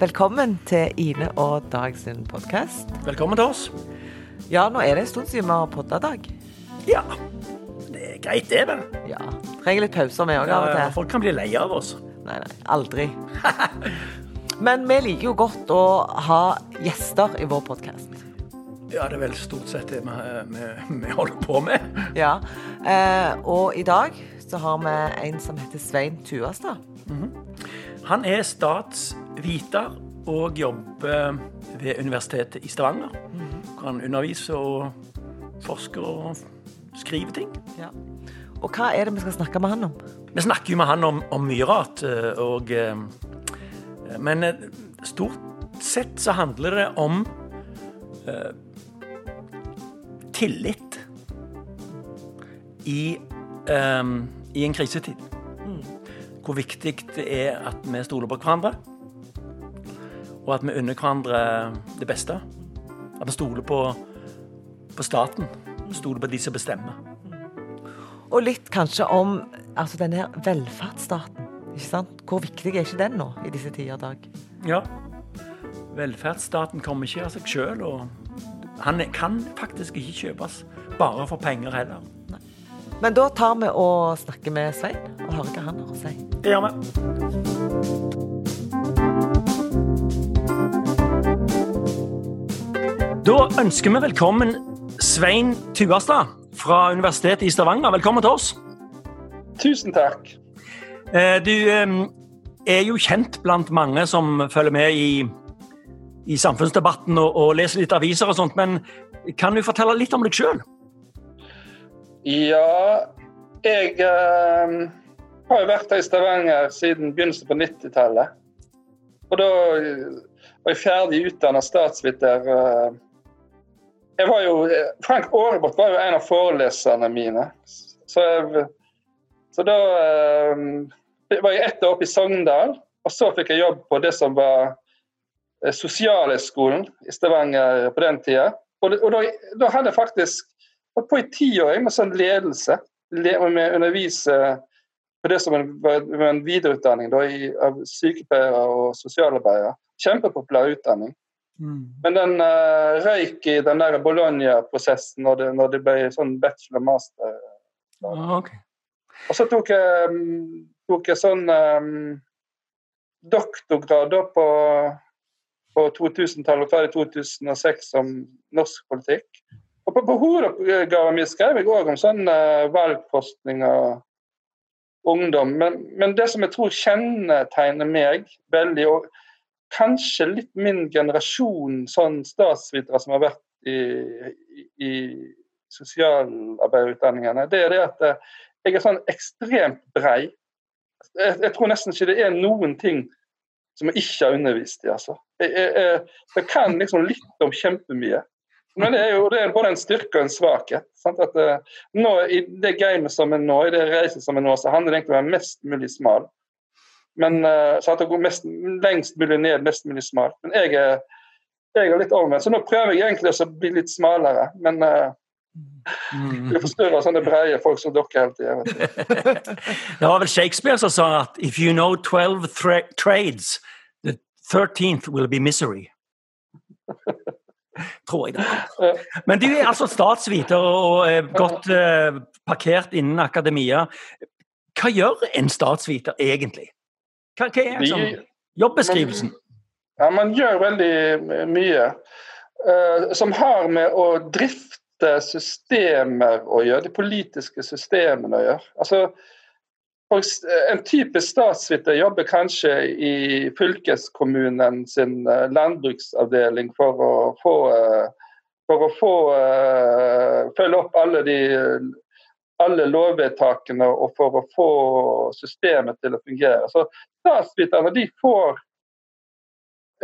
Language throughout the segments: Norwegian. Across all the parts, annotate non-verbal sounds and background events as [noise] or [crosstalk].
Velkommen til Ine og Dag sin podkast. Velkommen til oss. Ja, nå er det en stund siden vi har podda, Dag. Ja, det er greit det, vel. Ja, Trenger litt pauser, vi òg, av og til. folk kan bli lei av oss. Nei, nei, aldri. Men vi liker jo godt å ha gjester i vår podkast. Ja, det er vel stort sett det vi, vi, vi holder på med. Ja. Eh, og i dag så har vi en som heter Svein Tuastad. Han er statsviter og jobber ved Universitetet i Stavanger. Hvor han underviser og forsker og skriver ting. Ja. Og hva er det vi skal snakke med han om? Vi snakker jo med han om, om mye rart, eh, og eh, Men eh, stort sett så handler det om eh, tillit i, eh, i en krisetid. Hvor viktig det er at vi stoler på hverandre, og at vi unner hverandre det beste. At vi stoler på, på staten. Stoler på de som bestemmer. Og litt kanskje om altså denne velferdsstaten. Ikke sant? Hvor viktig er ikke den nå i disse tider, Dag? Ja. Velferdsstaten kommer ikke av seg sjøl, og han kan faktisk ikke kjøpes bare for penger heller. Men da tar vi og snakker med Svein og hører hva han vi. Da ønsker vi velkommen Svein Tuastad fra Universitetet i Stavanger. Velkommen til oss. Tusen takk. Eh, Du er jo kjent blant mange som følger med i, i samfunnsdebatten og, og leser litt aviser og sånt, men kan du fortelle litt om deg sjøl? Ja, jeg har jo vært her i Stavanger siden begynnelsen på 90-tallet. Og da var jeg ferdig utdanna statsviter. eh. Jeg var jo, Frank Aarebot var jo en av foreleserne mine. Så, jeg, så da eh, var jeg ett år oppe i Sogndal, og så fikk jeg jobb på det som var eh, Sosialhøgskolen i Stavanger på den tida. Og, og da, da hadde jeg faktisk holdt på i ti år med sånn ledelse. Med å undervise på det som en, en videreutdanning da, i, av sykepleiere og sosialarbeidere. Kjempepopulær utdanning. Men den uh, røyk i den der Bologna-prosessen når, det- når det ble sånn bachelor-master. Ah, ok. Og så tok jeg, mm, tok jeg sånn um, doktorgrad da på, på 2000-tallet, ferdig i 2006, om norsk politikk. Og på, hovedoppgaven min skrev jeg òg om sånn uh, valgforskning og ungdom. Men, men det som jeg tror kjennetegner meg veldig, og kanskje litt min generasjon sånn statsvitere som har vært i, i, sosialarbeiderutdanningene, det er det at eh, jeg er sånn ekstremt brei. Jeg, jeg tror nesten ikke det er noen ting som jeg ikke har undervist i. altså. Jeg, jeg, jeg, jeg kan liksom litt om kjempemye. Men det er jo det er både en styrke og en svakhet. At uh, nå, I det gamet som er nå, i det reiset som er nå, så handler det egentlig om å være mest mulig smal. Men uh, så at det går mest, lengst mulig ned, mest mulig smal. Men jeg er, jeg er litt overvendt, så nå prøver jeg egentlig å bli litt smalere. Men uh, jeg forstyrrer sånne breie folk som dere hele tida. [laughs] Det var vel Shakespeare som sa at if you know 12 thra trades, the 13th will be misery. [laughs] Tror jeg det. Men du er altså statsviter og er godt eh, parkert innen akademia. Hva gjør en statsviter egentlig? Hva, hva er liksom, jobbeskrivelsen? Ja, Man gjør veldig mye uh, som har med å drifte systemer å gjøre, de politiske systemene å gjøre. Altså, en typisk statsviter jobber kanskje i fylkeskommunen sin eh, landbruksavdeling for å få, eh, for å få eh, følge opp alle de alle lovvedtakene og for å få systemet til å fungere. Så Statsviterne de får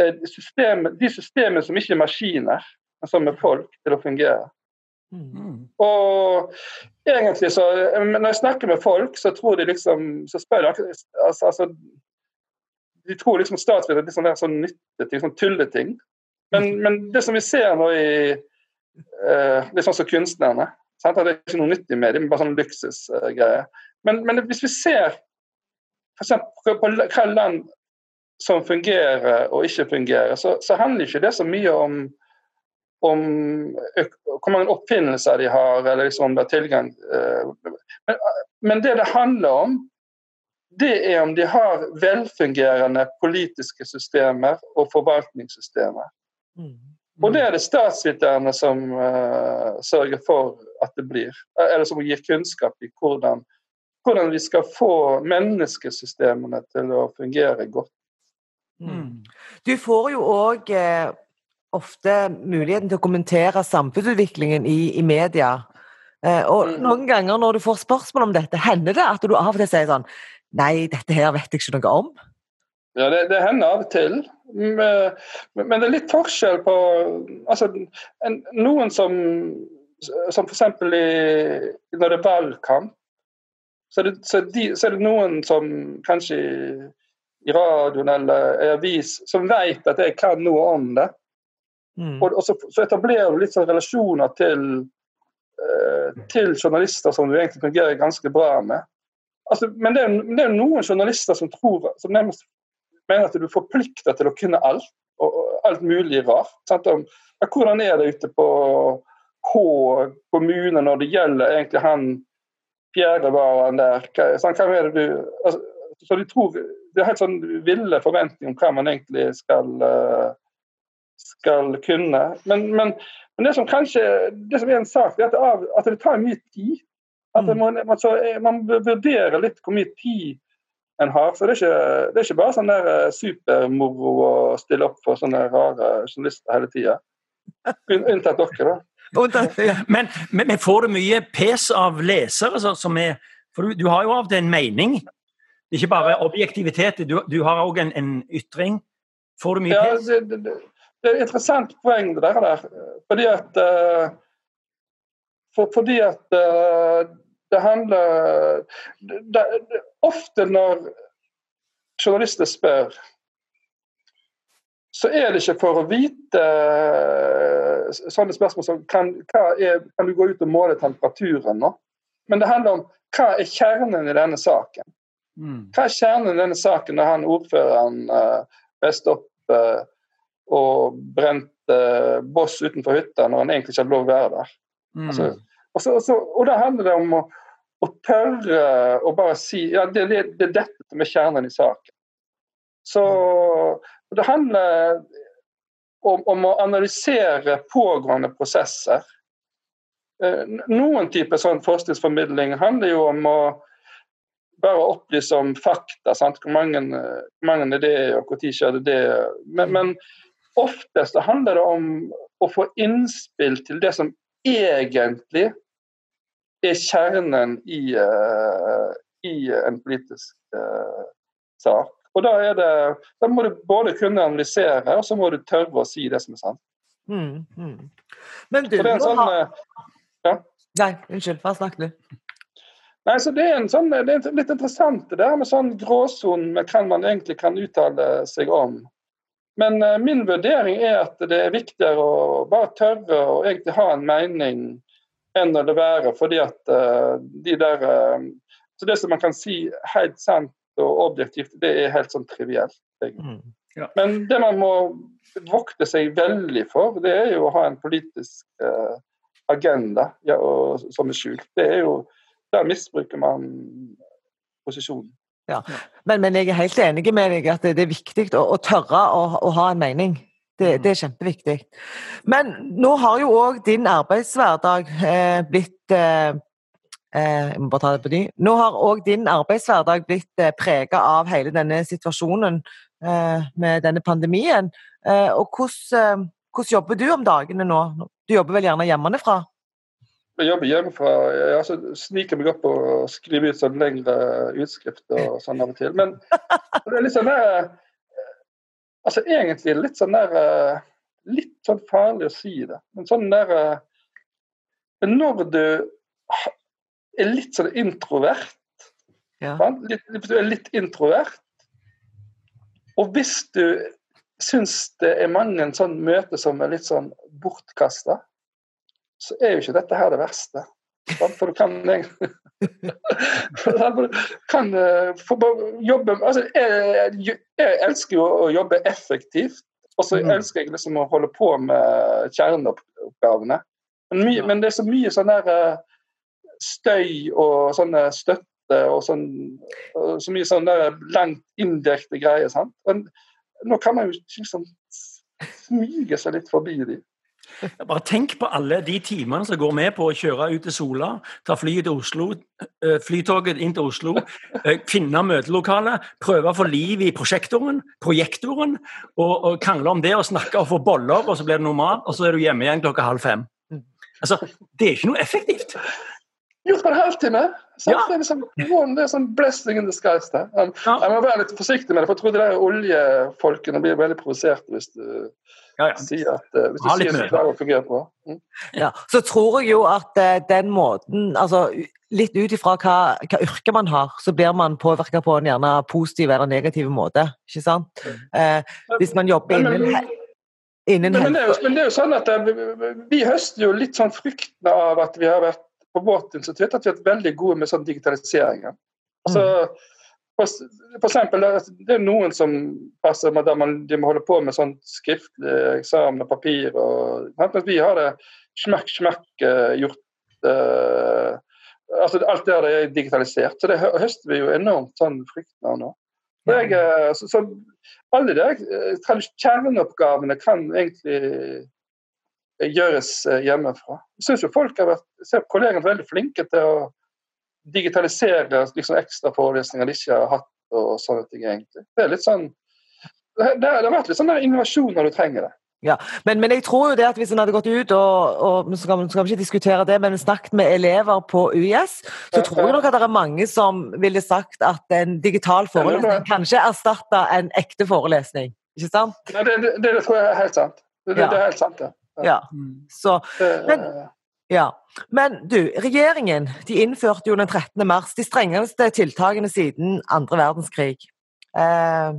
eh, system, de systemene som ikke er maskiner, men som er folk, til å fungere. Mm. Og egentlig så Når jeg snakker med folk, så tror de liksom Så spør de altså, altså, De tror liksom statsviter liksom er sånn nytteting, sånn tulleting. Men, men det som vi ser nå i uh, Litt sånn som kunstnerne. Sant? At det er ikke noe nyttig med dem, bare sånn luksusgreier. Men, men hvis vi ser for eksempel, på hva land som fungerer og ikke fungerer, så, så handler ikke det så mye om, om hvor mange oppfinnelser de har, eller liksom om det er tilgang. Eh, men, men det det handler om, det er om de har velfungerende politiske systemer og forvaltningssystemer. Mm. Og det er det statsviterne som uh, sørger for at det blir. Eller som gir kunnskap i hvordan, hvordan vi skal få menneskesystemene til å fungere godt. Mm. Du får jo òg eh, ofte muligheten til å kommentere samfunnsutviklingen i, i media. Eh, og mm. noen ganger når du får spørsmål om dette, hender det at du av og til sier sånn Nei, dette her vet jeg ikke noe om. Ja, det, det hender av og til. Men, men, det er litt forskjell på altså, en, Noen som, som f.eks. når det er valgkamp, så det, så, de, så er det noen som kanskje i radioen eller i avis som vet at jeg kan noe om det. Mm. Og, og så, så, etablerer du litt sånn relasjoner til, eh, til journalister som du egentlig fungerer ganske bra med. Altså, men det er, er noen journalister som tror som nærmest mener at du er forplikta til å kunne alt, og, alt mulig rart. Om, ja, hvordan er det ute på H kommune når det gjelder egentlig han fjerdevaren der? Hva, sant? hva er det du altså, så de tror, Det er helt sånn ville forventninger om hva man egentlig skal, uh, skal kunne. Men, men, men, det som kanskje det som er en sak, er at det, av, at det tar mye tid. At mm. man, altså, man vurderer litt hvor mye tid en har. Så det er ikke, det er ikke bare sånn der eh, supermoro å stille opp for sånne rare journalister hele tida. Unntatt dere, da. Men, men, får du mye pes av lesere som er For du, du har jo av det en mening. Det er Ikke bare objektivitet, du, du har òg en, en, ytring. Får du mye ja, pes? Det, det, det, er et interessant poeng det der. Fordi at uh, for, Fordi at uh, det handler det, Ofte når journalister spør, så er det ikke for å vite eh, sånne spørsmål som kan, er, kan du gå ut og måle temperaturen nå? Men det handler om hva er kjernen i denne saken? Mm. Hva er kjernen i denne saken når han ordføreren uh, opp uh, og brente boss utenfor hytta når han egentlig ikke hadde lov å være der? Mm. Altså, og, så, så, og da handler det om å å tørre å bare si ja, det, det, det er dette som er kjernen i saken. Så det handler om, om å analysere pågående prosesser. Eh, noen typer sånn forskningsformidling handler jo om å bare opplyse om fakta. Sant? Hvor mange, mange er det, og når skjedde det? Men, men oftest handler det om å få innspill til det som egentlig er kjernen i, uh, i en politisk uh, sak. Og da, det, da må du både kunne analysere, og så må du tørre å si det som er sant. Mm, mm. Men du, må sånn, ha Eh, ja? Nei, unnskyld. Bare snakk, du. Nei, så Det er, sånn, det er litt interessant det der med sånn gråsonen med hva man egentlig kan uttale seg om. Men uh, min vurdering er at det er viktigere å bare tørre å egentlig ha en mening enn å det være. fordi at uh, de der uh, Så det som man kan si helt sant og objektivt, det er helt sånn trivielt. Mm, ja. Men det man må vokte seg veldig for, det er jo å ha en politisk agenda ja, og, som er skjult. Det er jo Der misbruker man posisjonen. Ja. Men, men, jeg er helt enig med deg at det, er viktig å, å tørre å, å ha en mening. Det, mm. det, er kjempeviktig. Men nå har jo òg din arbeidshverdag eh, blitt eh, eh, Jeg må bare ta det på ny. Nå har òg din arbeidshverdag blitt eh, prega av hele denne situasjonen eh, med denne pandemien. Eh, og hvordan, eh, hvordan, jobber du om dagene nå? Du jobber vel gjerne hjemmefra? Jeg jobber hjemmefra. Jeg altså, sniker meg opp og skriver ut sånn lengre utskrifter og sånn av og til. Men det er litt sånn der, Altså egentlig litt sånn der eh, Litt sånn farlig å si det, men sånn der eh, Når du er litt sånn introvert ja. litt, Du er litt introvert, og hvis du syns det er mange sånn møter som er litt sånn bortkasta, så er jo ikke dette her det verste. For du kan kan få jobbe altså, jeg, jeg, elsker jo å jobbe effektivt, og så mm. elsker jeg liksom å holde på med kjerneoppgavene. Men, mye, men det er så mye sånn der støy og sånne støtte og, sånn, og så mye sånn der langt indirekte greier. sant? Men nå kan man jo liksom smyge seg litt forbi de. Bare tenk på alle de timene som går med på å kjøre ut til Sola, ta flyet til Oslo, eh, flytoget inn til Oslo, eh, finne møtelokalet, prøve å få liv i prosjektoren, projektoren, og, og krangle om det og snakke og få boller, og så blir det normalt, og så er du hjemme igjen klokka halv fem. Altså, Det er ikke noe effektivt. Gjort på en halvtime. Ja. Det, er liksom, det er sånn blessing in disguise. Jeg, jeg må være litt forsiktig med det, for jeg tror de der oljefolkene blir veldig provosert hvis du ja, ja. si at uh, hvis du sier at det fungerer bra. Mm. Ja, så tror jeg jo at uh, den måten altså Litt ut ifra hva, hva, yrke man har, så blir man påvirka på en gjerne positiv eller negativ måte. ikke sant? Uh, hvis man jobber innen Innen men, men, det jo, men, det er jo, sånn at Vi høster jo litt sånn frykten av at vi har vært på vårt institutt at vi har vært veldig gode med sånn digitalisering. Altså, mm. For eksempel, det er noen som passer med der man, de må holde på med sånn skriftlig eksamen og papir. Og, mens vi har det smekk, smekk eh, gjort uh, altså Alt det er digitalisert. Så det høster vi jo enormt sånn frykten av nå. Jeg, eh, så, så, alle de kjerneoppgavene kan egentlig gjøres hjemmefra. Jeg syns folk har vært, ser kollegene veldig flinke til å digitalisere liksom, ekstra forelesninger de ikke har hatt og sånne ting. egentlig. Det er litt sånn det, det har vært litt sånn innovasjon når du trenger det. Ja, men, men, jeg tror jo det at hvis en hadde gått ut og, og skal, kan vi ikke diskutere det, men snakket med elever på UiS, så tror jeg nok at det er mange som ville sagt at en digital forelesning kanskje erstatter en ekte forelesning. Ikke sant? Ja, det, det, det, tror jeg er helt sant. Det, ja. er helt sant, ja. ja. Så, men, ja, Men du, regjeringen de innførte jo den 13. mars de strengeste tiltakene siden andre verdenskrig. Eh,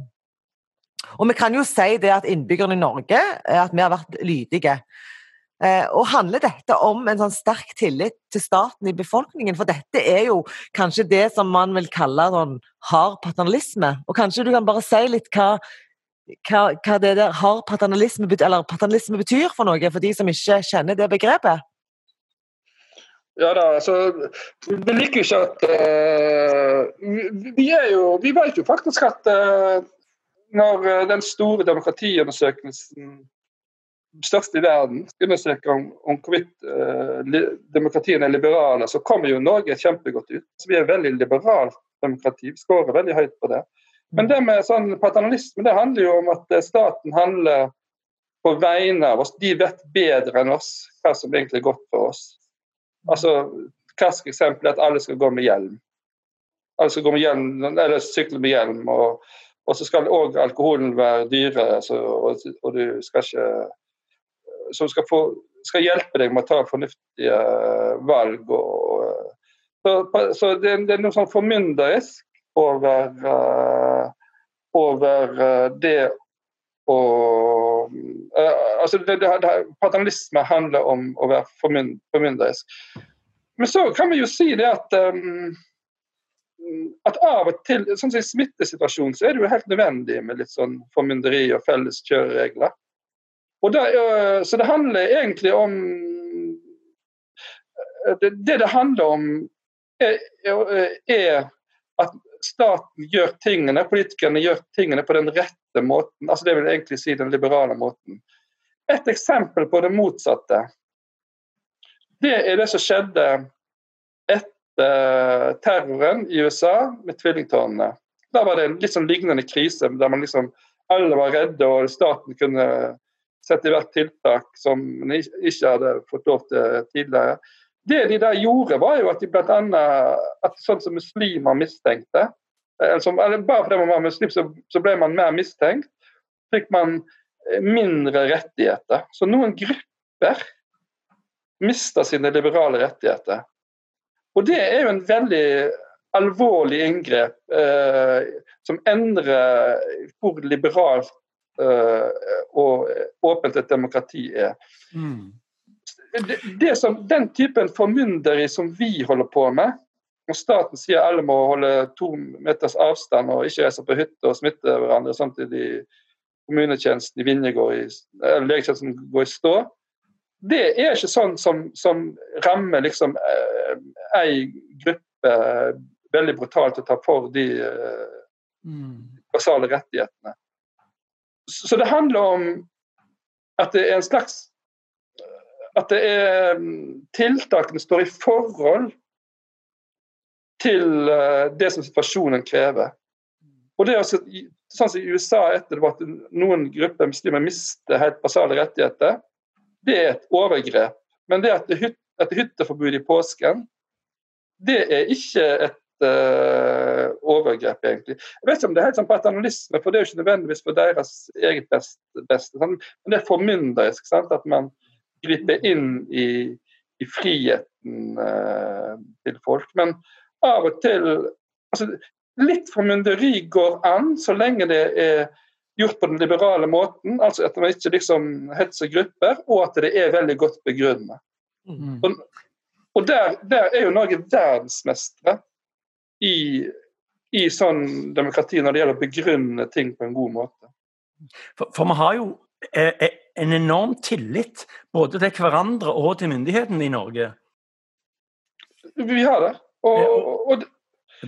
og vi kan jo si det at innbyggerne i Norge at vi har vært lydige. Eh, og handler dette om en sånn sterk tillit til staten i befolkningen? For dette er jo kanskje det som man vil kalle sånn hard paternalisme. Og kanskje du kan bare si litt hva, hva, hva det der hard paternalisme, eller paternalisme betyr for noe, for de som ikke kjenner det begrepet? Ja da, altså Vi liker jo ikke at uh, vi, er jo, vi vet jo faktisk at uh, når uh, den store demokratiundersøkelsen størst i verden undersøker om, om hvorvidt demokratiene er liberale, så kommer jo Norge kjempegodt ut. Så Vi er veldig liberalt demokrati. Vi skårer veldig høyt på det. Men det med sånn paternalisme det handler jo om at staten handler på vegne av oss. De vet bedre enn oss hva som egentlig er godt for oss. Altså, Klassisk eksempel er at alle skal gå med hjelm. Alle skal gå med hjelm, eller sykle med hjelm. Og, og så skal òg alkoholen være dyrere, så, og, og, du skal ikke Som skal, skal, hjelpe deg med å ta fornuftige valg. Og, så, så det, det, er noe sånn formynderisk over, uh, over uh, det å uh, altså det, det, det, Paternalisme handler om å være formynderisk. Men så kan vi jo si det at um, at av og til, sånn som i smittesituasjonen, så er det jo helt nødvendig med litt sånn formynderi og felles kjøreregler. Og det, uh, så det handler egentlig om Det det, det handler om, er, er at staten gjør tingene, politikerne gjør tingene på den rette måten. altså Det vil egentlig si den liberale måten. Et eksempel på det motsatte, det er det som skjedde etter terroren i USA med tvillingtårnene. Da var det en litt sånn lignende krise der man liksom alle var redde og staten kunne sette i verk tiltak som man ikke hadde fått lov til tidligere. Det de der gjorde, var jo at de bl.a. at sånn som muslimer mistenkte eller Bare fordi man var muslim, så, så, ble man mer mistenkt. Fikk man eh, mindre rettigheter. Så noen grupper mister sine liberale rettigheter. Og det er jo en veldig alvorlig inngrep eh, som endrer hvor liberalt eh, og åpent et demokrati er. Mm det, det som, Den typen formynderi som vi holder på med, når staten sier alle må holde to meters avstand og ikke reise på hytte og smitte hverandre samtidig kommunetjenesten i Vinje går i, legetjenesten går i stå, det er ikke sånn som, som rammer liksom eh, ei gruppe veldig brutalt å ta for de eh, basale rettighetene. Så det handler om at det er en slags At det er mm, tiltakene står i forhold til eh, det som situasjonen krever. Og det er også, sånn som I USA etter at noen grupper muslimer mister helt basale rettigheter, det er et overgrep. Men det at det er hytteforbud i påsken, det er ikke et uh, overgrep, egentlig. Jeg vet ikke om det er helt sånn paternalisme, for det er jo ikke nødvendigvis for deres eget beste. beste sånn. Men det er formynderisk. Sant? At man griper inn i, i friheten eh, til folk. Men av og til altså, Litt formynderi går an, så lenge det er gjort på den liberale måten. altså At man ikke liksom hetser grupper, og at det er veldig godt begrunnet. Mm. Og, og der, der, er jo Norge verdensmestre i, i sånn demokrati når det gjelder å begrunne ting på en god måte. For, for vi har jo eh, eh en enorm tillit både til hverandre og til myndighetene i Norge. Vi har det. Og, og, og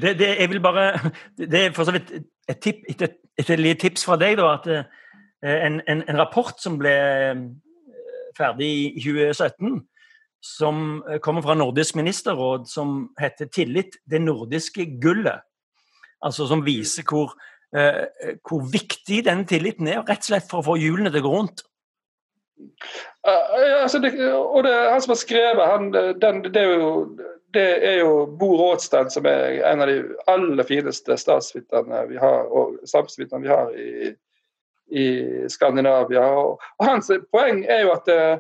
det, det, jeg vil bare, det er for så vidt et, tip, et, et, et tips fra deg. da, at eh, en, en, en, rapport som ble eh, ferdig i 2017, som eh, kommer fra Nordisk ministerråd, som heter 'Tillit det nordiske gullet'. Altså Som viser hvor, hvor viktig den tilliten er, rett og slett for å få hjulene til å gå rundt. Uh, altså det, og det, Han som har skrevet, han, den, det, er jo, det er jo Bo Rådstein, som er en av de aller fineste statsviterne vi har, og samfunnsviterne vi har i, i Skandinavia. Og, og, Hans poeng er jo at uh,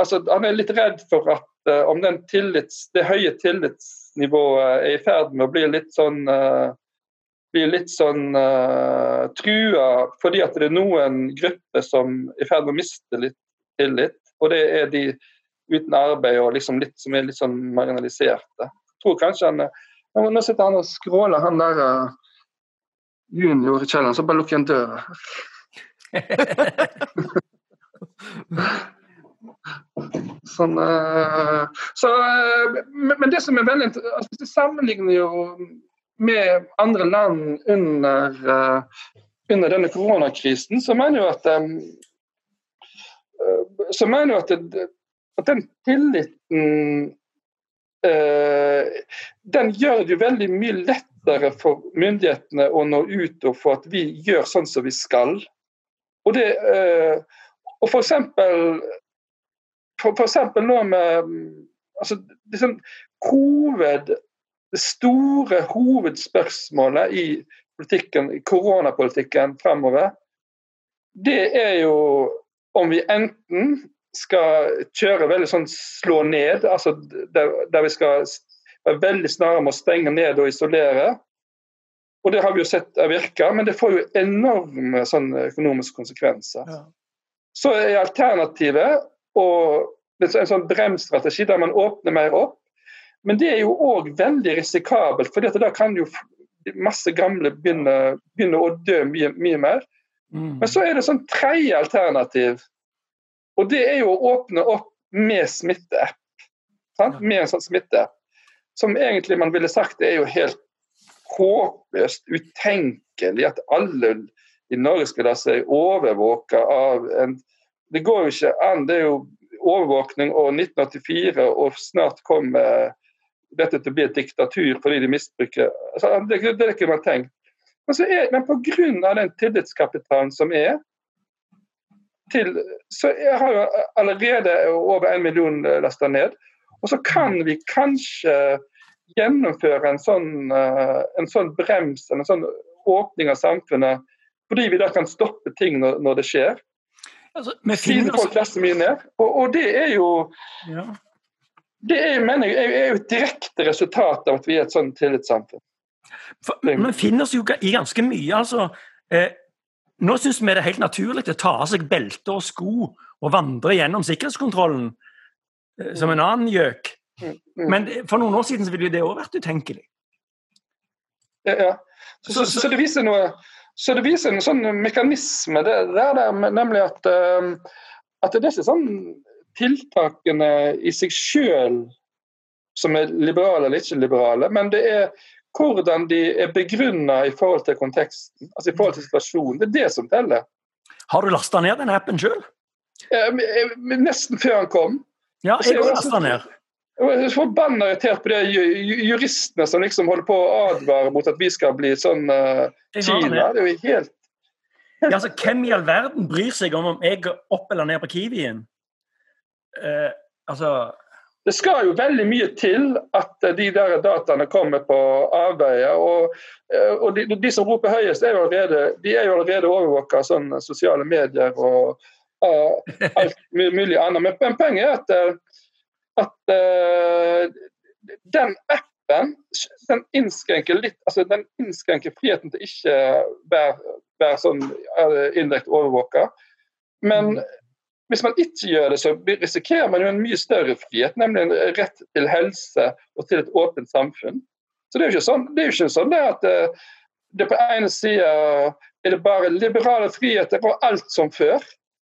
altså, Han er litt redd for at uh, om tillits, det høye tillitsnivået er i ferd med å bli litt sånn uh, blir litt sånn uh, trua fordi at det er noen grupper som er i ferd med å miste litt tillit. Og det er de uten arbeid og liksom litt, som er litt sånn marginaliserte. Jeg tror kanskje han Nå sitter han og skråler, han der uh, junior i kjelleren, så bare lukker han døra. [laughs] Sånn, uh, så, uh, men det som er veldig altså, vi sammenligner jo med andre land under, uh, under denne koronakrisen, så mener jeg at um, så mener jeg at, at den tilliten den gjør det jo veldig mye lettere for myndighetene å nå ut og for at vi gjør sånn som vi skal. Og det, og for eksempel, for, for eksempel nå med altså, liksom, hoved, Det store hovedspørsmålet i politikken, i koronapolitikken fremover, det er jo om vi enten skal kjøre veldig sånn slå ned, altså der, der vi skal være veldig snarere med å stenge ned og isolere. Og det har vi jo sett virker, men det får jo enorme sånn, økonomiske konsekvenser. Ja. Så er alternativet og en sånn bremsstrategi der man åpner mer opp. Men det er jo òg veldig risikabelt, for da kan jo masse gamle begynne, begynne å dø mye, mye mer. Mm. Men så er det sånn tredje alternativ, og det er jo å åpne opp med smitteapp. Sant? Med en sånn smitteapp. Som egentlig man ville sagt det er jo helt håpløst utenkelig at alle i Norge skal la seg overvåke av en det går jo ikke an. Det er jo overvåkning og 1984, og snart kommer dette til å bli et diktatur fordi de misbruker altså, det, det ikke man tenkt. Men, så er, men pga. den tillitskapitalen som er, til, så jeg har jo allerede over en million lasta ned. Og så kan vi kanskje gjennomføre en sånn, eh, en sånn brems, en sånn åpning av samfunnet, fordi vi da kan stoppe ting når, når det skjer. Altså, Siden folk laster mye ned. Og, og, det er jo ja. Det er, mener jeg, er jo et direkte resultat av at vi er et sånn tillitssamfunn. Vi finner oss jo i ganske mye. altså. Eh, nå syns vi det er helt naturlig å ta av seg belte og sko og vandre gjennom sikkerhetskontrollen. eh, som en annen gjøk. Mm, mm. Men for noen år siden så ville det òg vært utenkelig. Ja, ja. Så, så, så, det viser noe så det viser en sånn mekanisme der, der, nemlig at, uh, at det er ikke sånn tiltakene i seg sjøl som er liberale eller ikke liberale, men det er hvordan de er begrunna i forhold til konteksten, altså i forhold til situasjonen. Det er det som teller. Har du lasta ned den appen sjøl? Nesten før han kom. Ja, jeg har lasta ned. Jeg er forbanna irritert på de juristene som liksom holder på å advare mot at vi skal bli sånn uh, Kina. Det er jo helt ja, altså, Hvem i all verden bryr seg om om jeg går opp eller ned på Kiwien? Uh, altså Det skal jo veldig mye til at de der dataene kommer på avveie. Og, uh, og de, de, som roper høyest, er jo allerede, de er jo allerede overvåka av sånne sosiale medier og alt mulig annet. Men poenget er at at uh, den appen den innskrenker litt, altså den innskrenker friheten til ikke være, være sånn indirekte overvåka. Men mm. Hvis man ikke gjør det, så risikerer man jo en mye større frihet, nemlig en rett til helse og til et åpent samfunn. Så det er jo ikke sånn, det ikke sånn det at uh, det på ene sida er det bare liberale friheter og alt som før.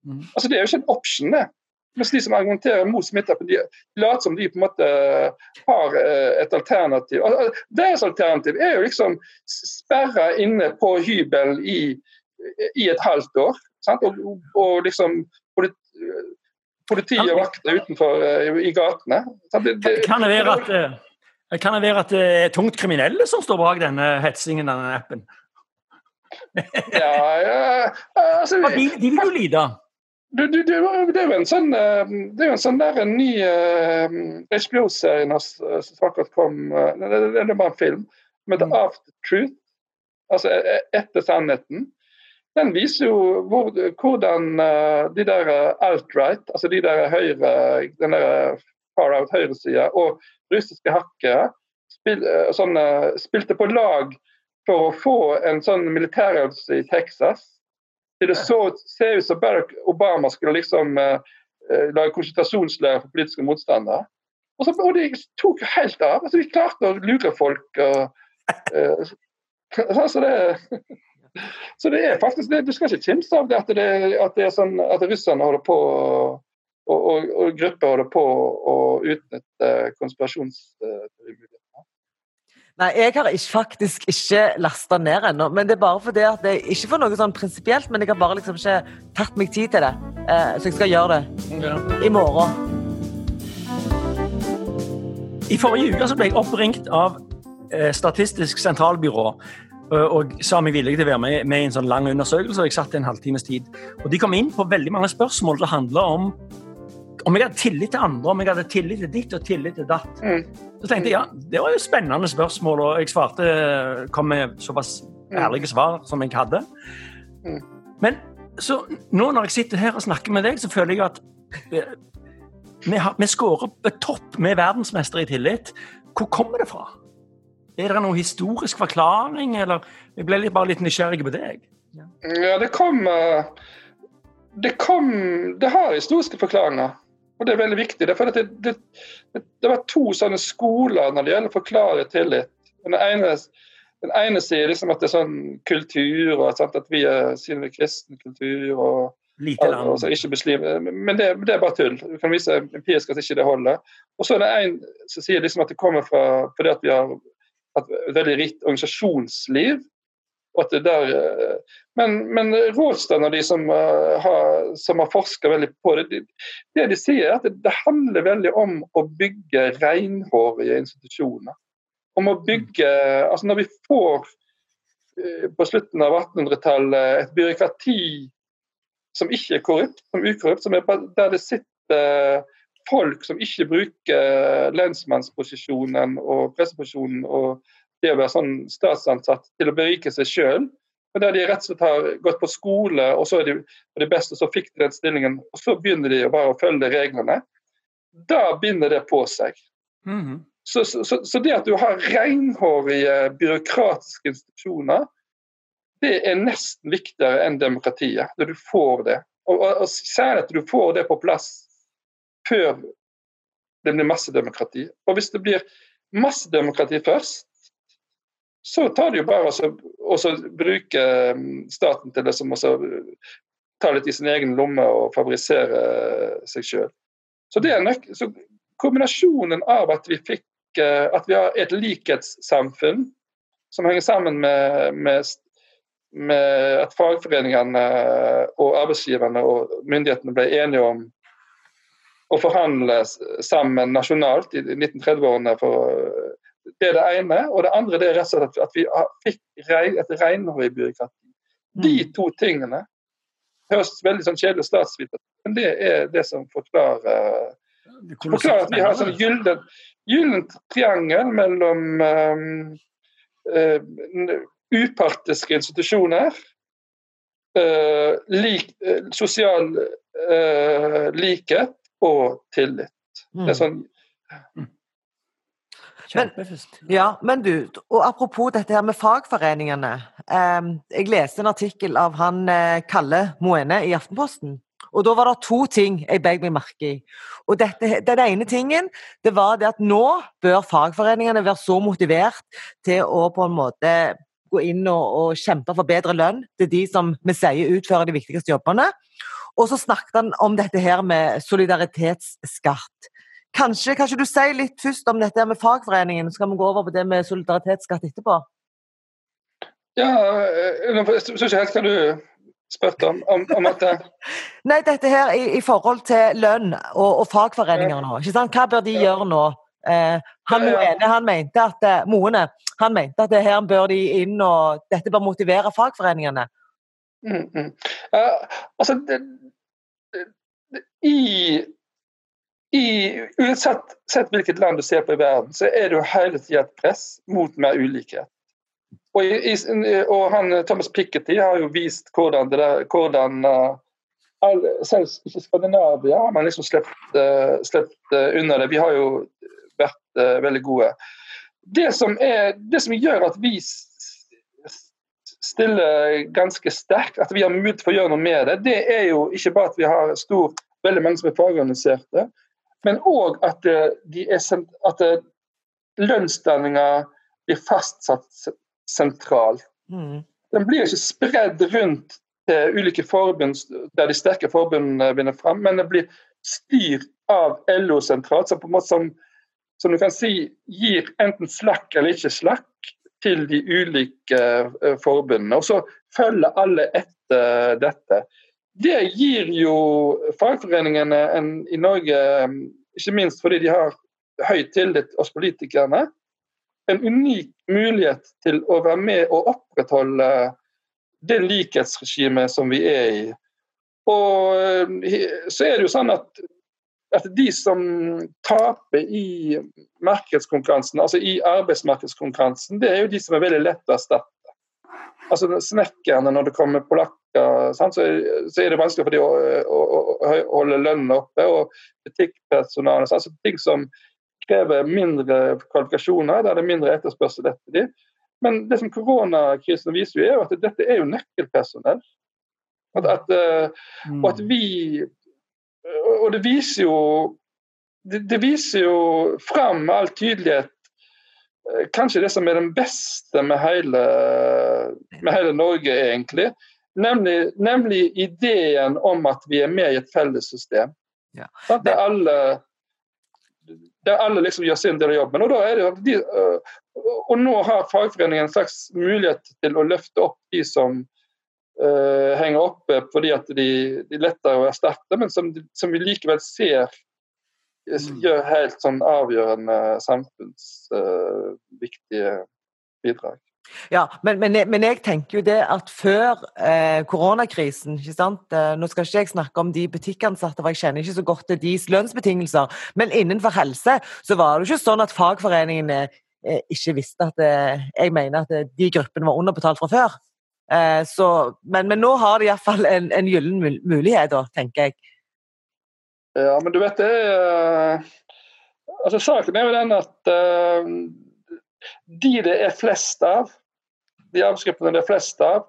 Mm. Altså Det er jo ikke en option, det. Mens de som argumenterer mot smitteappen, de later som de på en måte har eh, et alternativ. Deres alternativ er jo liksom sperra inne på hybel i, i et halvt år. Og, og, liksom politiet og vakter utenfor eh, i gatene. Det, det, kan, det være at, eh, kan det være at det er tungt kriminelle som står bak denne hetsingen, denne appen? [laughs] ja, ja altså, de, de vil jo lide. Du, du, du, det er jo en sånn, eh, det er jo en sånn der en ny uh, eh, HBO-serie som akkurat kom uh, det, er bare en film som heter mm. 'After Truth', altså e, etter sannheten. Den viser jo hvor, hvordan uh, de der alt-right, altså de der høyre, den der far-out høyresida og russiske hakkere spil, sånn, spilte på lag for å få en sånn militærøvelse i Texas det så, ser ut som Barack Obama skulle liksom eh, eh lage konsentrasjonsleir for politiske motstandere. Og, så, og de tok helt av. altså De klarte å lure folk. og eh, [laughs] så, det, så det er faktisk det, Du skal ikke kimse av det at, det at, det er sånn at russerne holder på og, og, og grupper holder på å utnytte konspirasjonsteorier. Nei, jeg har ikke, faktisk ikke lasta ned ennå. Men det er bare fordi at det ikke for noe sånn prinsipielt, men jeg har bare liksom ikke tatt meg tid til det. Eh, så jeg skal gjøre det ja. i morgen. I forrige uke så ble jeg oppringt av eh, Statistisk sentralbyrå eh, og sa meg villige til å være med, med i en sånn lang undersøkelse. og Jeg satt i en halvtimes tid. Og De kom inn på veldig mange spørsmål som handla om om jeg hadde tillit til andre, om jeg hadde tillit til ditt og tillit til datt. Mm. Så tenkte jeg ja, det var jo spennende spørsmål, og jeg svarte, kom med såpass mm. ærlige svar som jeg hadde. Mm. Men så nå når jeg sitter her og snakker med deg, så føler jeg at vi, vi, har, vi scorer på topp. Vi er verdensmestere i tillit. Hvor kommer det fra? Er det noen historisk forklaring, eller Jeg ble bare litt nysgjerrig på deg. Ja, det kom eh, Det kom Det har historiske forklaringer. Og Det er veldig viktig. Det, det, det, det, var to sånne skoler når det gjelder å forklare tillit. Den ene, den ene sier liksom at det er sånn kultur, og sant, at vi er, siden vi er kristen kultur og, og ikke muslim. Men det, er bare tull. Du kan vise empirisk at ikke det holder. Og så er det en som sier liksom at det kommer fra fordi at vi har et veldig rikt organisasjonsliv. og at det der eh, men, men Rådstrand og de som uh, har, som har forska veldig på det, det de sier er at det, handler veldig om å bygge renhårige institusjoner. Om å bygge altså Når vi får uh, på slutten av 1800-tallet et byråkrati som ikke er korrupt, som ukorrupt, som er der det sitter folk som ikke bruker lensmannsposisjonen og presseposisjonen og det å være sånn statsansatt til å berike seg sjøl men der de rett og slett har gått på skole, og så er de, det beste, så fikk de den stillingen. Og så begynner de bare å følge reglene. Da binder det på seg. Mm -hmm. så, så, så, det at du har renhårige byråkratiske institusjoner, det er nesten viktigere enn demokratiet. Når du får det. Og, og, og særlig at du får det på plass før det blir massedemokrati. Og hvis det blir massedemokrati først, så tar det jo bare å bruke mm, staten til det som også ta litt i sin egen lomme og favorisere seg sjøl. Så, så kombinasjonen av at vi fikk eh, at vi har et likhetssamfunn som henger sammen med, med, med at fagforeningene og arbeidsgiverne og myndighetene ble enige om å forhandle sammen nasjonalt i 1930-årene. Det er det ene. Og det andre det er rett og slett at vi fikk et renhårig byråkrati. De mm. to tingene høres veldig sånn kjedelig statsviter men det er det som forklarer, forklarer at vi har sånn gyllen, gyllen triangel mellom um, uh, upartiske institusjoner, uh, lik, uh, sosial likhet og tillit. Det er mm. sånn mm. Men, ja, men du, og Apropos dette her med fagforeningene. Eh, jeg leste en artikkel av han eh, Kalle Moene i Aftenposten. Og Da var det to ting jeg beg meg merke i. Og dette, Den ene tingen det var det at nå bør fagforeningene være så motivert til å på en måte gå inn og, og kjempe for bedre lønn til de som vi sier utfører de viktigste jobbene. Og så snakket han om dette her med solidaritetsskatt. Kanskje, kanskje du sier litt først om dette med fagforeningen, så skal vi gå over på det med solidaritetsskatt etterpå? Ja, eh, jeg syns ikke helt hva du spurte om, om, om at [laughs] Nei, dette her i, i, forhold til lønn og, og fagforeninger nå. ikke sant? Hva bør de ja. gjøre nå? Eh, han, ja, ja. han mente at eh, Moene han mente at her bør de inn og dette bør motivere fagforeningene. Mm, mm. Uh, altså, det, det, det, i i, Uansett hvilket land du ser på i verden, så er det jo hele tida et press mot mer ulikhet. Og, i, og, han, Thomas Piketty har jo vist hvordan, der, hvordan uh, Selv ikke Skandinavia har man liksom sluppet uh, unna det. Vi har jo vært uh, veldig gode. Det som, er, det som gjør at vi stiller ganske sterkt, at vi har mulighet for å gjøre noe med det, det er jo ikke bare at vi har stor, veldig mange som er fagorganiserte, men òg at, at lønnsdanninga blir fastsatt sentralt. Mm. Den blir ikke spredd rundt til ulike forbund der de sterke forbundene vinner fram, men den blir styrt av LO sentralt, som på en måte som, som du kan si gir enten slakk eller ikke slakk til de ulike uh, forbundene. Og så følger alle etter dette. Det gir jo fagforeningene en, i Norge, um, ikke minst fordi de har høy tillit oss politikerne, en unik mulighet til å være med og opprettholde det likhetsregimet som vi er i. Og eh, så er det jo sånn at, at de som taper i markedskonkurransen, altså i arbeidsmarkedskonkurransen, det er jo de som er veldig lett å erstatte. Altså Snekkerne, når det kommer polakker så, så, er det vanskelig for dem å, å, å, holde lønnen oppe. Og butikkpersonalet. Altså ting som krever mindre kvalifikasjoner, der det er mindre etterspørsel etter dem. Men det som koronakrisen viser, jo er jo at dette er jo nøkkelpersonell. At, at, eh, og at vi Og det viser jo det, det viser jo fram med all tydelighet eh, kanskje det som er den beste med hele, med hele Norge, egentlig. Nemlig, nemlig, ideen om at vi er med i et fellessystem. Ja. Der alle, der alle liksom gjør sin del av jobben. Og, de, øh, og nå har fagforeningen en slags mulighet til å løfte opp de som uh, henger oppe fordi at de, de lettere å erstatte, men som, som vi likevel ser mm. gjør helt sånn avgjørende samfunnsviktige uh, bidrag. Ja, men, men, men, jeg tenker jo det at før eh, koronakrisen ikke sant? Eh, nå skal ikke jeg snakke om de butikkansatte, for jeg kjenner ikke så godt til deres lønnsbetingelser. Men innenfor helse så var det jo ikke sånn at fagforeningene eh, ikke visste at eh, Jeg mener at eh, de gruppene var underbetalt fra før. Eh, så, men, men, nå har de iallfall en, en gyllen mulighet, da, tenker jeg. Ja, men du vet det Altså, saken er jo den at de det er flest av, de arbeidsgruppene det er flest av,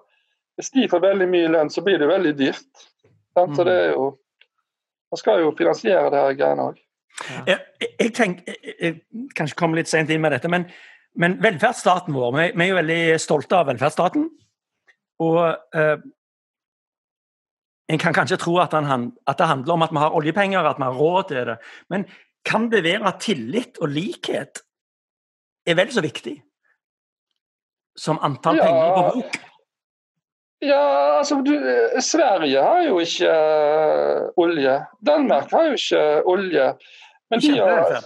hvis de får veldig mye lønn, så blir det veldig dyrt. Så det er jo Man skal jo finansiere det her greiene òg. Ja. Jeg, jeg, tenker, jeg, jeg kanskje komme litt sent inn med dette, men, men velferdsstaten vår vi, vi, er jo veldig stolte av velferdsstaten. Og eh, en kan kanskje tro at, han, at, det handler om at vi har oljepenger, at vi har råd til det. Men kan det være at tillit og likhet er vel så viktig som antall ja. penger på bok? Ja, altså du, Sverige har jo ikke uh, olje. Danmark har jo ikke olje. Men de har,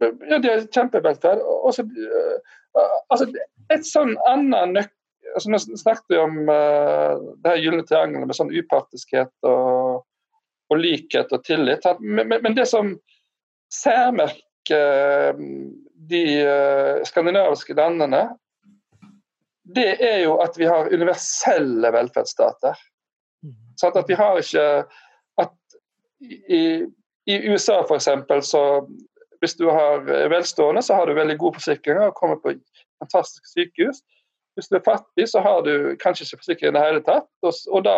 ja, de har kjempevelferd. Uh, altså, et sånn annen nøkkel altså, Nå snakket vi om uh, det her gylne triangelet med sånn upartiskhet og, og, likhet og tillit. Men, men, men det som særmerker de skandinaviske landene, det er jo at vi har universelle velferdsstater. Sånn at vi har ikke at i, i USA f.eks. så hvis du har velstående, så har du veldig gode forsikringer og kommer på fantastiske sykehus. Hvis du er fattig, så har du kanskje ikke forsikring i det hele tatt. Og, og, da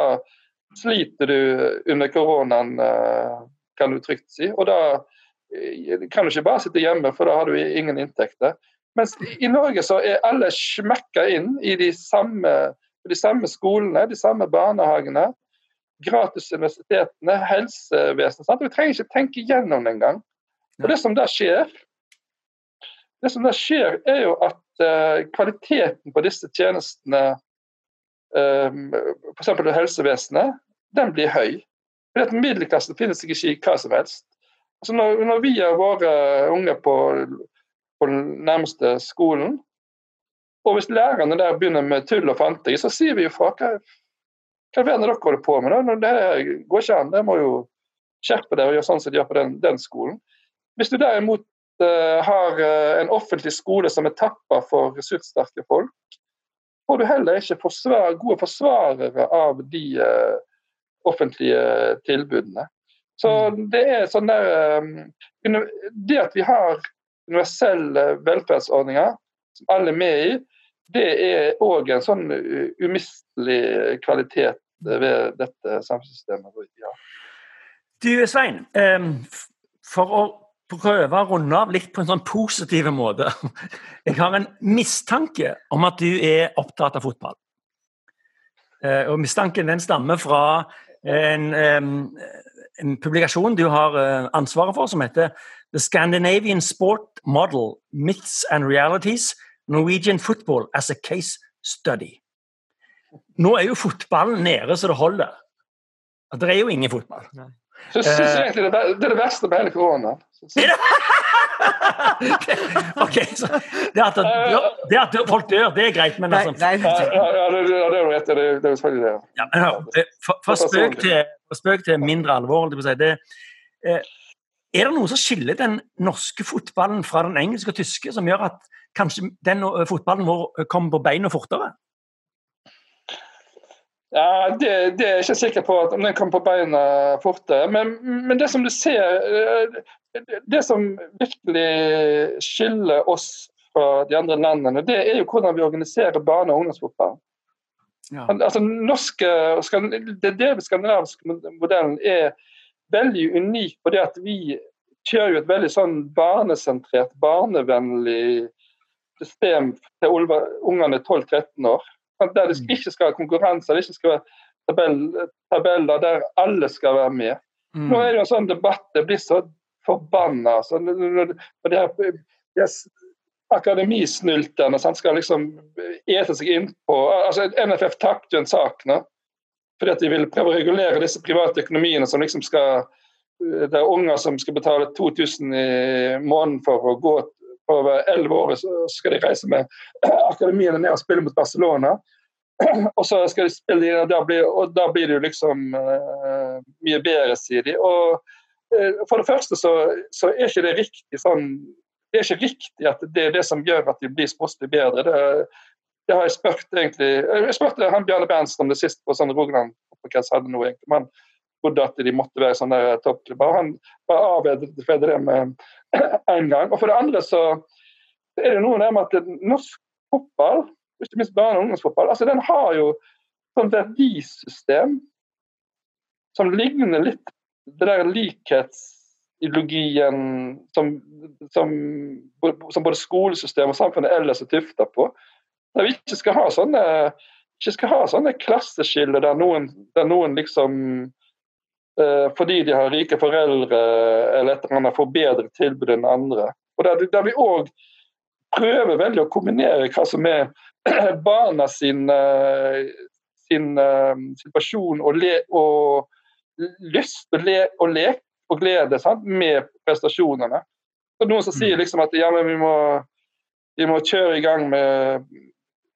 sliter du under koronaen, eh, kan du trygt si. Og da eh, kan du ikke bare sitte hjemme, for da har du ingen inntekter. Mens i Norge så er alle smekka inn i de samme, de samme skolene, de samme barnehagene. Gratis universitetene, helsevesenet. Sant? Vi trenger ikke tenke gjennom det engang. Og det som da skjer, det som da skjer, er jo at uh, kvaliteten på disse tjenestene, um, f.eks. helsevesenet, den blir høy. Fordi at Middelklassen finnes ikke i hva som helst. Altså når, når vi har våre unge på på den nærmeste skolen. Og hvis lærerne der begynner med tull og fanteri, så sier vi jo fra. Hva, hva er det dere holder på med? da? Det går ikke an. Dere må jo skjerpe dere og gjøre sånn som de gjør på den, den skolen. Hvis du derimot har uh, en offentlig skole som er tappa for ressurssterke folk, får du heller ikke forsvar, gode forsvarere av de uh, offentlige tilbudene. Så mm. det er sånn der Det at vi har universelle velferdsordninger som alle er med i, det er òg en sånn umistelig kvalitet ved dette samfunnssystemet. Ja. Du Svein, for å prøve å runde av litt på en sånn positiv måte. [laughs] Jeg har en mistanke om at du er opptatt av fotball. Eh, og Mistanken den stammer fra en, en publikasjon du har eh, ansvaret for, som heter The Scandinavian Sport Model Myths and Realities Norwegian Football as a Case Study. Nå er jo fotballen nede så det holder. Det er jo ingen fotball. Så jeg egentlig det, er det verste med hele koronaen. [laughs] ok, så det at, det at, folk dør, det er greit, men altså Ja, det, er jo rett. Det, er selvfølgelig det. Ja, men, fra, spøk til, spøk til mindre alvor, det, det, er det noe som skiller den norske fotballen fra den engelske og tyske, som gjør at kanskje den fotballen vår kommer på beina fortere? Ja, det, det, er jeg ikke sikker på om den kommer på beina fortere. Men, men, det som du ser eh, Det som virkelig skiller oss fra de andre landene, det er jo hvordan vi organiserer barne- og ungdomsfotball. Ja. Altså, norske, det, det skandinaviske modellen er veldig unik på det at vi kjører jo et veldig sånn barnesentrert, barnevennlig system til ungene 12-13 år. Der det mm. ikke skal være konkurranse, det ikke skal være tabell, tabeller der alle skal være med. Mm. Nå er det jo en sånn debatt, det blir så forbanna. Så de her, yes, akademisnulterne skal liksom ete seg innpå altså NFF tapte jo en sak nå fordi at de vil prøve å regulere disse private økonomiene som liksom skal Det er unger som skal betale 2000 i måneden for å gå over 11 år, skal de reise med [clears throat] akademiene ned og spille mot Barcelona. [clears throat] Og så skal de spille og da blir, og da blir det jo liksom uh, mye bedre, sier de. Og uh, for det første så, så, er ikke det riktig sånn det er ikke riktig at det er det som gjør at de blir sportslig bedre. Det, det har jeg spurt egentlig Jeg spurte han Bjarne Berntsen om det sist på sånn Rogaland hadde noe egentlig, men trodde at de måtte være sånne toppklubber. Han bare avvedet det med [clears throat] en gang. Og for det andre så er det noe med at norsk fotball, ikke minst barne- og ungdomsfotball, altså den har jo sånn verdisystem som ligner litt det der likhets ideologien som, som, som både skolesystemet og samfunnet ellers er tufta på. Der vi ikke skal ha sånne, ikke skal ha sånne klasseskiller der noen, der noen liksom fordi de har rike foreldre eller et eller annet får bedre tilbud enn andre. Og Der, der vi òg prøver veldig å kombinere hva som er [clears throat] barna sin, eh, sin uh, situasjon og, le, og lyst og, le, og lek og glede sant? med prestasjonene. Så Noen som sier mm. liksom at ja, vi må, vi, må, kjøre i gang med,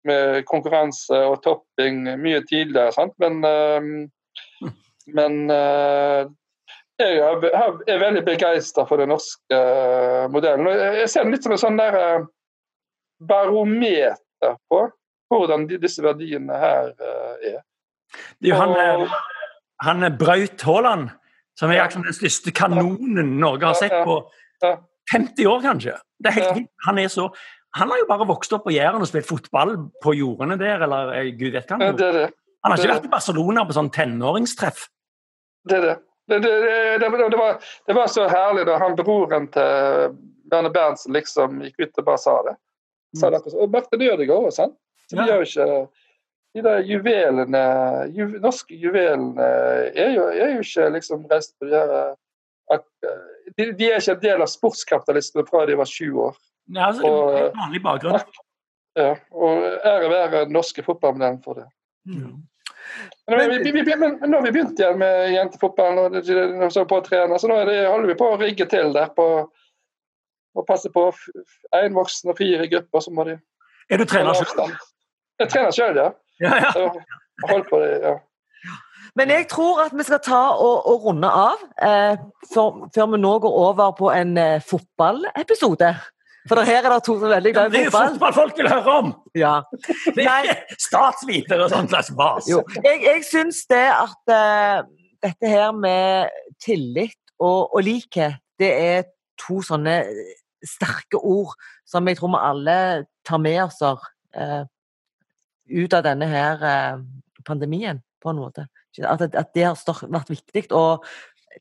med, konkurranse og topping mye tidligere. Sant? Men, uh, men uh, jeg er veldig begeistra for den norske modellen. Jeg ser den litt som en sånn der barometer på hvordan disse verdiene her er. Det er jo han, han Braut Haaland som er liksom den største kanonen Norge har sett på 50 år, kanskje. Det er helt Han er så han har jo bare vokst opp på Jæren og spilt fotball på jordene der, eller eh, gud vet hva. Han, han har ikke vært i Barcelona på sånn tenåringstreff. Det er det. Det, det, var, det, var, så herlig da han broren til Bjarne Berntsen liksom gikk ut og bare sa det. Sa mm. det og Marte det òg, sant? Så de gjør ikke de der juvelene, ju, norske juvelene er jo, er jo ikke liksom reist på de her de, de, er ikke en del av sportskapitalistene fra de var sju år. Ja, altså, og, det er vanlig bakgrunn. Ja, og ære være norske fotballmodellen for det. Mm. Men, vi, vi, vi, men, nå har vi begynt igjen med jentefotballen og så på å trene, så nå det, holder vi på å rigge til der på å passe på én voksen og fire grupper. så må de Er du trener selv? Jeg trener sjøl, ja. Ja, ja. På det, ja. Men jeg tror at vi skal ta og, og runde av eh, før, før vi nå går over på en eh, fotballepisode. For her er det to som er veldig glad i fotball. Det er fotball folk vil høre om! Ja. [laughs] Det er ikke statsviter og sånn slags vas. Jeg, jeg syns det at uh, dette her med tillit og, og likhet, det er to sånne sterke ord som jeg tror vi alle tar med oss. Uh, ut av denne her uh, pandemien, på en måte. At, at det har vært viktig. Og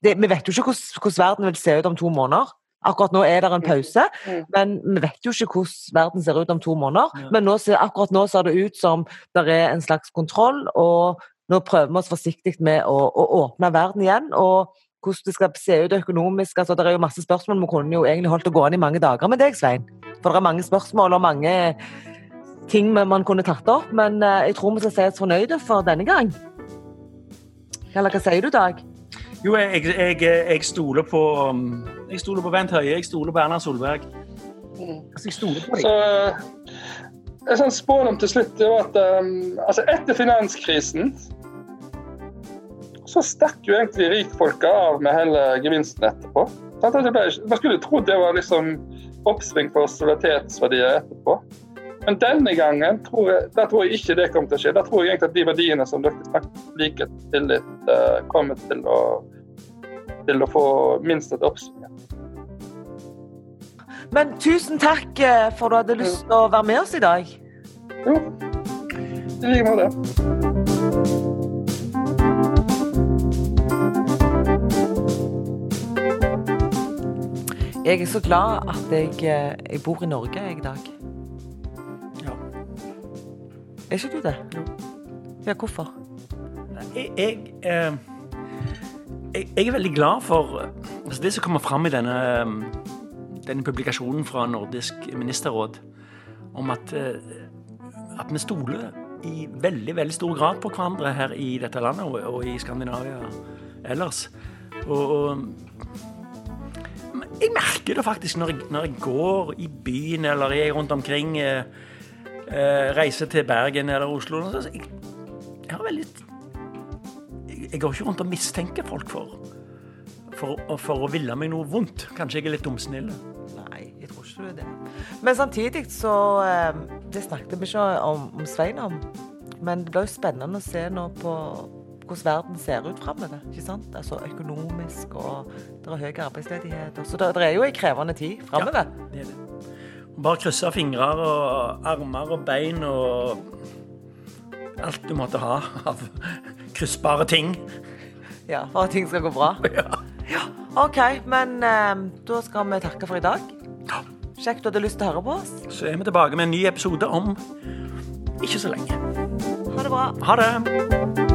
det, vi vet jo ikke hvordan, hvordan, verden vil se ut om to måneder. Akkurat nå er det en pause, mm. men vi vet jo ikke hvordan verden ser ut om to måneder. Men nå ser, akkurat nå ser det ut som det er en slags kontroll, og nå prøver vi oss forsiktig med å, å åpne verden igjen. og hvordan det skal se ut økonomisk. altså Det er jo masse spørsmål. Vi kunne jo egentlig holdt å gå an i mange dager med deg, Svein. For det er mange spørsmål og mange ting man kunne tatt opp, men eh, jeg tror vi skal si oss fornøyde for denne gang. Eller hva sier du, Dag? Jo, jeg, jeg, jeg, stoler på um, Jeg stoler på Bent Høie, jeg stoler på Erna Solberg. Altså, jeg stoler på deg. Så, eh, en sånn spådom til slutt er at um, altså etter finanskrisen så stakk jo egentlig rikfolka av med hele gevinsten etterpå. Man skulle trodd det var liksom oppsving for solidaritetsverdier etterpå. Men denne gangen tror jeg, der tror jeg ikke det kommer til å skje. Da tror jeg egentlig at de verdiene som dere snakket om, like tillit, uh, kommer til å, til å få minst et oppsving. Men tusen takk eh, for at du hadde lyst til å være med oss i dag. Jo, i like måte. Jeg er så glad at jeg, eh, jeg bor i Norge i dag. Ja. Er ikke du det? Jo. Ja, hvorfor? Jeg, jeg, eh, jeg, jeg er veldig glad for altså det som kommer fram i denne, denne publikasjonen fra Nordisk ministerråd, om at, eh, at vi stoler i veldig veldig stor grad på hverandre her i dette landet og, og i Skandinavia ellers. Og, og, jeg merker det faktisk når jeg, når jeg, går i byen eller jeg rundt omkring. Eh, reiser til Bergen eller Oslo. Jeg, jeg har veldig jeg, går ikke rundt og mistenker folk for, for, for å ville meg noe vondt. Kanskje jeg er litt dumsnill. Nei, jeg tror ikke du er det. Men samtidig så eh, Det snakket vi ikke om, om Svein om. Men det blir jo spennende å se nå på hvordan verden ser ut framover. Altså økonomisk, og det er høy arbeidsledighet. Så det, det er jo en krevende tid framover. Ja, det er det. Bare krysse fingre og armer og bein og alt du måtte ha av kryssbare ting. Ja, for at ting skal gå bra. [laughs] Ja. ja. OK, men eh, da skal vi takke for i dag. Ja. Kjekt du hadde lyst til å høre på oss. Så er vi tilbake med en ny episode om ikke så lenge. Ha det bra. Ha det!